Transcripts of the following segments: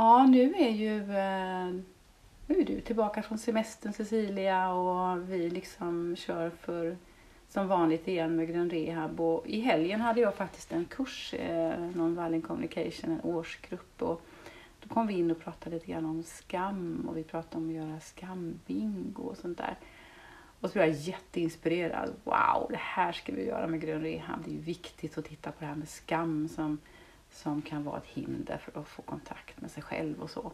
Ja, nu är ju eh, nu är du tillbaka från semestern Cecilia och vi liksom kör för som vanligt igen med Grön Rehab. Och I helgen hade jag faktiskt en kurs, eh, Non-Violent Communication, en årsgrupp. Och då kom vi in och pratade lite grann om skam och vi pratade om att göra skambingo och sånt där. Och så blev jag jätteinspirerad. Wow, det här ska vi göra med Grön Rehab. Det är ju viktigt att titta på det här med skam som, som kan vara ett hinder för att få kontakt med sig själv och så.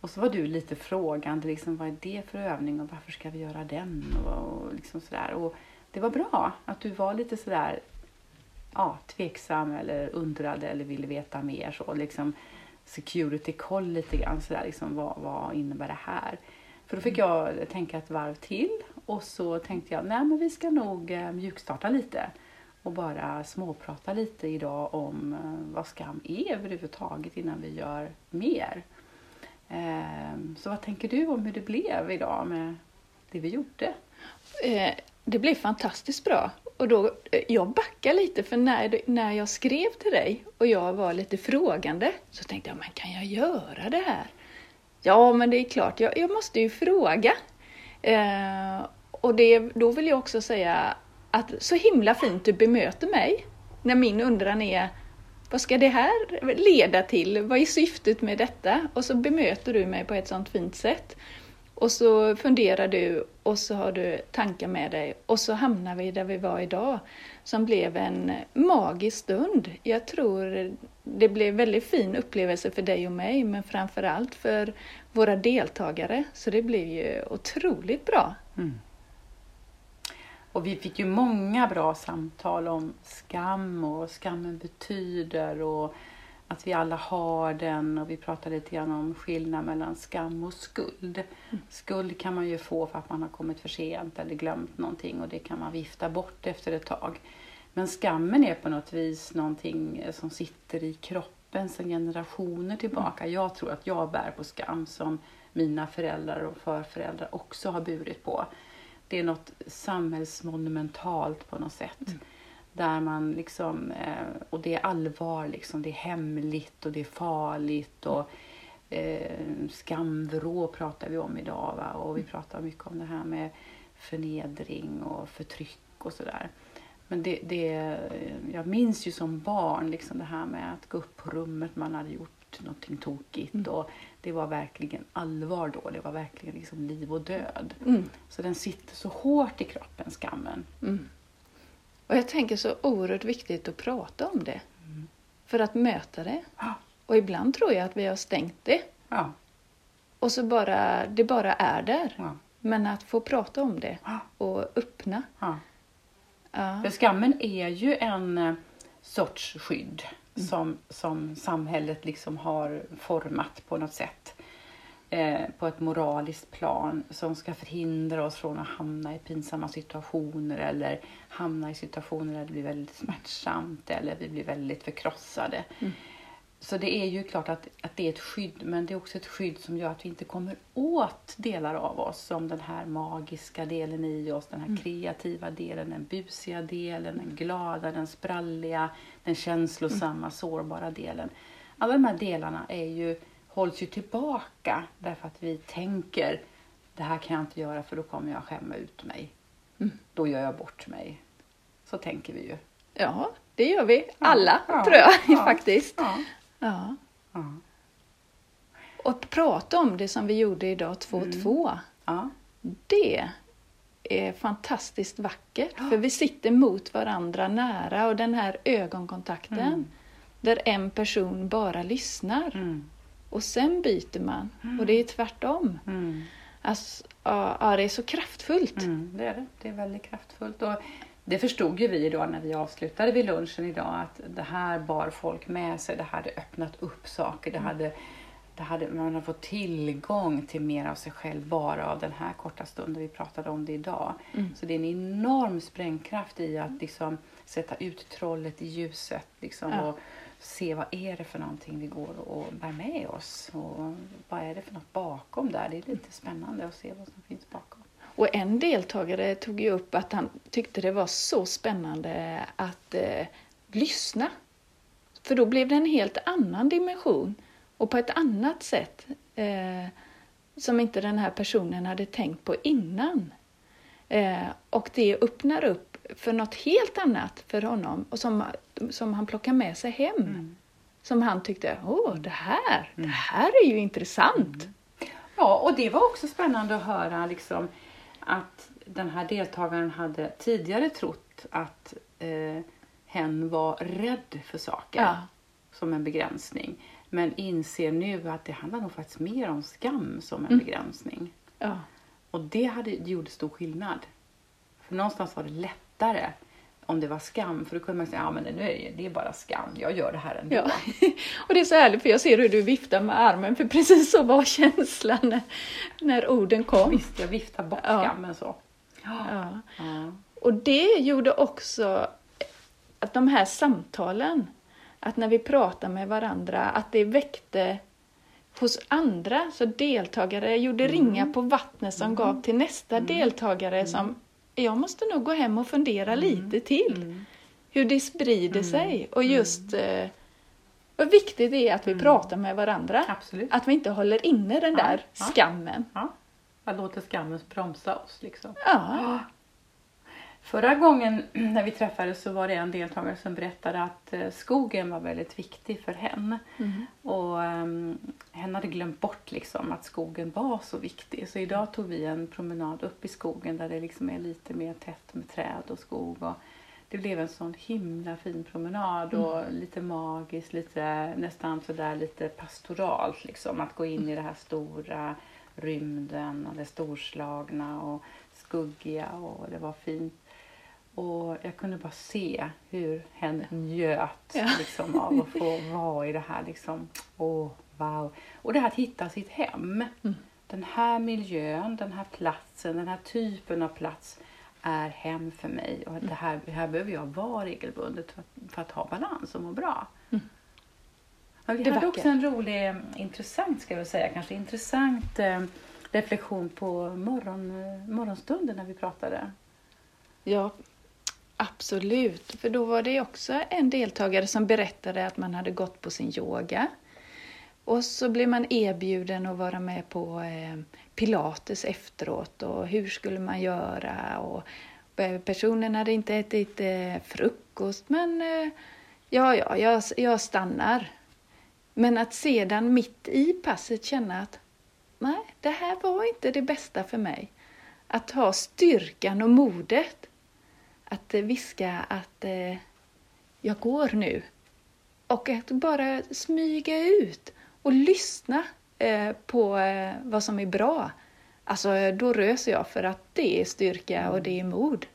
Och så var du lite frågande, liksom, vad är det för övning och varför ska vi göra den? Och, och liksom sådär. Och det var bra att du var lite sådär ja, tveksam eller undrade eller ville veta mer. Så, liksom, security koll lite grann. Sådär, liksom, vad, vad innebär det här? För då fick jag tänka ett varv till och så tänkte jag nej men vi ska nog eh, mjukstarta lite och bara småprata lite idag om eh, vad skam är överhuvudtaget innan vi gör mer. Ehm, så vad tänker du om hur det blev idag med det vi gjorde? Eh, det blev fantastiskt bra. Och då, eh, jag backar lite för när, när jag skrev till dig och jag var lite frågande så tänkte jag, men kan jag göra det här? Ja, men det är klart, jag, jag måste ju fråga. Eh, och det, då vill jag också säga att så himla fint du bemöter mig när min undran är vad ska det här leda till? Vad är syftet med detta? Och så bemöter du mig på ett sånt fint sätt. Och så funderar du och så har du tankar med dig och så hamnar vi där vi var idag som blev en magisk stund. Jag tror det blev väldigt fin upplevelse för dig och mig men framförallt för våra deltagare. Så det blev ju otroligt bra. Mm. Och vi fick ju många bra samtal om skam och vad skammen betyder och att vi alla har den och vi pratade lite grann om skillnad mellan skam och skuld. Mm. Skuld kan man ju få för att man har kommit för sent eller glömt någonting och det kan man vifta bort efter ett tag. Men skammen är på något vis någonting som sitter i kroppen sedan generationer tillbaka. Mm. Jag tror att jag bär på skam som mina föräldrar och förföräldrar också har burit på det är något samhällsmonumentalt på något sätt. Mm. Där man liksom, eh, och det är allvar liksom, det är hemligt och det är farligt och eh, skamvrå pratar vi om idag va? och vi mm. pratar mycket om det här med förnedring och förtryck och sådär. Men det, det, jag minns ju som barn liksom det här med att gå upp på rummet man hade gjort någonting tokigt. Mm. Och det var verkligen allvar då. Det var verkligen liksom liv och död. Mm. Så den sitter så hårt i kroppen, skammen. Mm. Och jag tänker så oerhört viktigt att prata om det. Mm. För att möta det. Ja. Och ibland tror jag att vi har stängt det. Ja. Och så bara, det bara är där. Ja. Men att få prata om det och öppna. För skammen är ju en eh, sorts skydd som, som samhället liksom har format på något sätt. Eh, på ett moraliskt plan som ska förhindra oss från att hamna i pinsamma situationer eller hamna i situationer där det blir väldigt smärtsamt eller vi blir väldigt förkrossade. Mm. Så det är ju klart att, att det är ett skydd, men det är också ett skydd som gör att vi inte kommer åt delar av oss, som den här magiska delen i oss, den här mm. kreativa delen, den busiga delen, den glada, den spralliga, den känslosamma, mm. sårbara delen. Alla de här delarna är ju, hålls ju tillbaka därför att vi tänker, det här kan jag inte göra för då kommer jag skämma ut mig. Mm. Då gör jag bort mig. Så tänker vi ju. Ja, det gör vi alla, ja, tror jag ja, faktiskt. Ja. Ja. ja. Och prata om det som vi gjorde idag, två och mm. två. Ja. Det är fantastiskt vackert, ja. för vi sitter mot varandra nära och den här ögonkontakten mm. där en person bara lyssnar mm. och sen byter man och det är tvärtom. Mm. Alltså, ja, det är så kraftfullt. Mm, det är det. Det är väldigt kraftfullt. Och det förstod ju vi då när vi avslutade vid lunchen idag att det här bar folk med sig. Det hade öppnat upp saker. Det mm. hade, det hade, man hade fått tillgång till mer av sig själv bara av den här korta stunden vi pratade om det idag. Mm. Så det är en enorm sprängkraft i att liksom sätta ut trollet i ljuset liksom, ja. och se vad är det för någonting vi går och bär med oss. Och vad är det för något bakom där? Det är lite spännande att se vad som finns bakom. Och en deltagare tog ju upp att han tyckte det var så spännande att eh, lyssna. För då blev det en helt annan dimension. och på ett annat sätt eh, som inte den här personen hade tänkt på innan. Eh, och det öppnar upp för något helt annat för honom och som, som han plockar med sig hem. Mm. Som han tyckte, åh det här, det här är ju intressant. Ja, och det var också spännande att höra liksom, att den här deltagaren hade tidigare trott att eh, hen var rädd för saker Ja. som en begränsning. Men inser nu att det handlar nog faktiskt mer om skam som en Mm. begränsning. Ja. Och det, hade, gjorde stor skillnad. För någonstans var det lättare om det var skam. För då kunde man säga, ja men nu är det, är bara skam, jag gör det här ändå. Ja. Och det är så härligt för jag ser hur du viftar med armen för precis så var känslan när, när orden kom. Visst, jag viftar bort Ja. skammen så. Ja. Ja. Och det gjorde också att de här samtalen, att när vi pratar med varandra, att det väckte hos andra, så deltagare gjorde ringar på vattnet som gav till nästa deltagare som jag måste nog gå hem och fundera lite till. Mm. Hur det sprider sig och just eh, vad viktigt det är att vi pratar med varandra. Absolut. Att vi inte håller inne den där ja. skammen. Ja. Jag låter skammen bromsa oss liksom. Ja. Förra gången när vi träffades så var det en deltagare som berättade att eh, skogen var väldigt viktig för henne. Mm. Och um, hen hade glömt bort liksom att skogen var så viktig. Så idag tog vi en promenad upp i skogen där det liksom är lite mer tätt med träd och skog. Och det blev en sån himla fin promenad och lite magiskt, lite, nästan sådär lite pastoralt liksom. Att gå in i det här stora rymden och det storslagna och skuggiga och det var fint. Och jag kunde bara se hur hen njöt Ja. liksom, av att få vara i det här. Liksom. Åh, wow. Och det här att hitta sitt hem. Mm. Den här miljön, den här platsen, den här typen av plats är hem för mig. Och det här, här behöver jag vara regelbundet för att, för att ha balans och må bra. Mm. Men vi Det hade vackert. också en rolig, intressant ska jag säga, kanske intressant eh, reflektion på morgon, eh, morgonstunden när vi pratade. Ja, absolut. För då var det också en deltagare som berättade att man hade gått på sin yoga. Och så blev man erbjuden att vara med på eh, pilates efteråt och hur skulle man göra? Och eh, personen hade inte ätit eh, frukost men ja, ja, jag, jag stannar. Men att sedan mitt i passet känna att nej, det här var inte det bästa för mig. Att ha styrkan och modet att viska att eh, jag går nu. Och att bara smyga ut och lyssna eh, på eh, vad som är bra. Alltså då rös jag för att det är styrka och det är mod.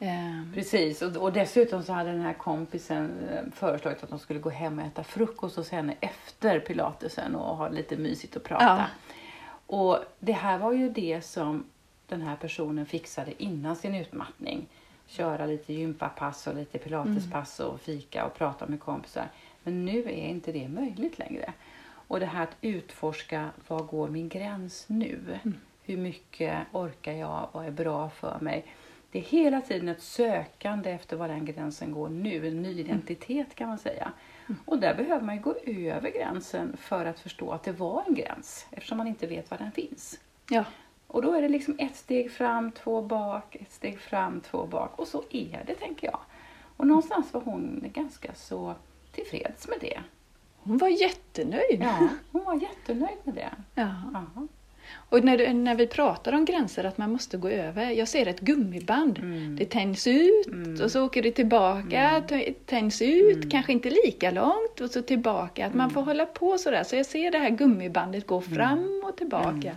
Eh, Precis, och, och dessutom så hade den här kompisen eh, föreslagit att de skulle gå hem och äta frukost hos henne efter pilatesen och ha lite mysigt och prata. Ja. Och det här var ju det som den här personen fixade innan sin utmattning. Köra lite gympapass och lite pilatespass och fika och prata med kompisar. Men nu är inte det möjligt längre. Och det här att utforska, var går min gräns nu? Hur mycket orkar jag? Vad är bra för mig? Det är hela tiden ett sökande efter var den gränsen går nu, en ny identitet kan man säga. Och där behöver man gå över gränsen för att förstå att det var en gräns, eftersom man inte vet var den finns. ja, Och då är det liksom ett steg fram, två bak, ett steg fram, två bak. Och så är det, tänker jag. Och någonstans var hon ganska så tillfreds med det. hon var jättenöjd. Ja, hon var jättenöjd med det. Ja. Aha. Och när, du- när vi pratar om gränser, att man måste gå över. Jag ser ett gummiband. Mm. Det tänjs ut Mm. och så åker det tillbaka, t- tänjs ut, kanske inte lika långt och så tillbaka. Att man får hålla på sådär. Så jag ser det här gummibandet gå fram och tillbaka.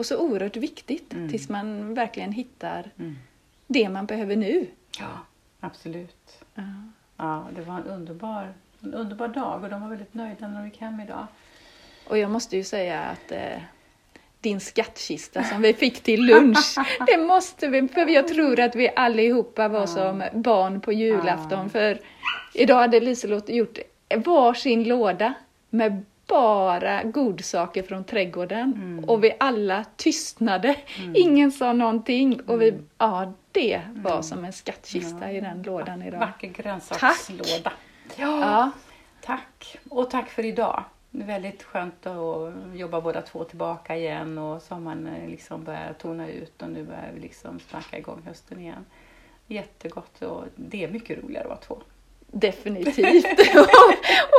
Och så oerhört viktigt Mm. tills man verkligen hittar Mm. det man behöver nu. Ja, absolut. Ja. Ja, det var en underbar, en underbar dag och de var väldigt nöjda när de gick hem idag. Och jag måste ju säga att eh, din skattkista som vi fick till lunch, det måste vi, för jag tror att vi allihopa var som barn på julafton. För idag hade Liselott gjort varsin låda med bara godsaker från trädgården. Mm. Och vi alla tystnade. Ingen sa någonting. Och vi, ja, det var som en skattkista i den lådan idag. Vacker grönsakslåda. Ja, Ja, tack. Och tack för idag. det är väldigt skönt att jobba båda två tillbaka igen och sommaren eh, liksom börjar tona ut och nu börjar vi liksom snacka igång hösten igen. Jättegott och det är mycket roligare att vara två. Definitivt. och,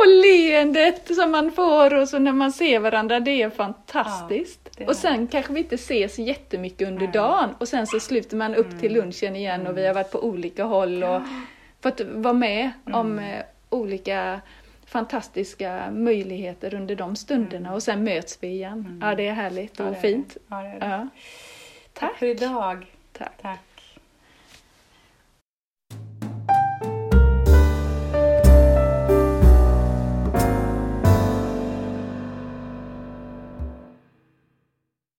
och leendet som man får och så när man ser varandra, det är fantastiskt. Ja, det är och sen kanske vi inte ses jättemycket under Nej. dagen och sen så sluter man upp till Mm. lunchen igen och Mm. vi har varit på olika håll och fått vara med om Mm. eh, olika fantastiska möjligheter under de stunderna och sen möts vi igen. Mm. Ja, det är härligt Ja, och det är fint. det. Ja, det det. Ja. Tack Tack. för idag. Tack. Tack.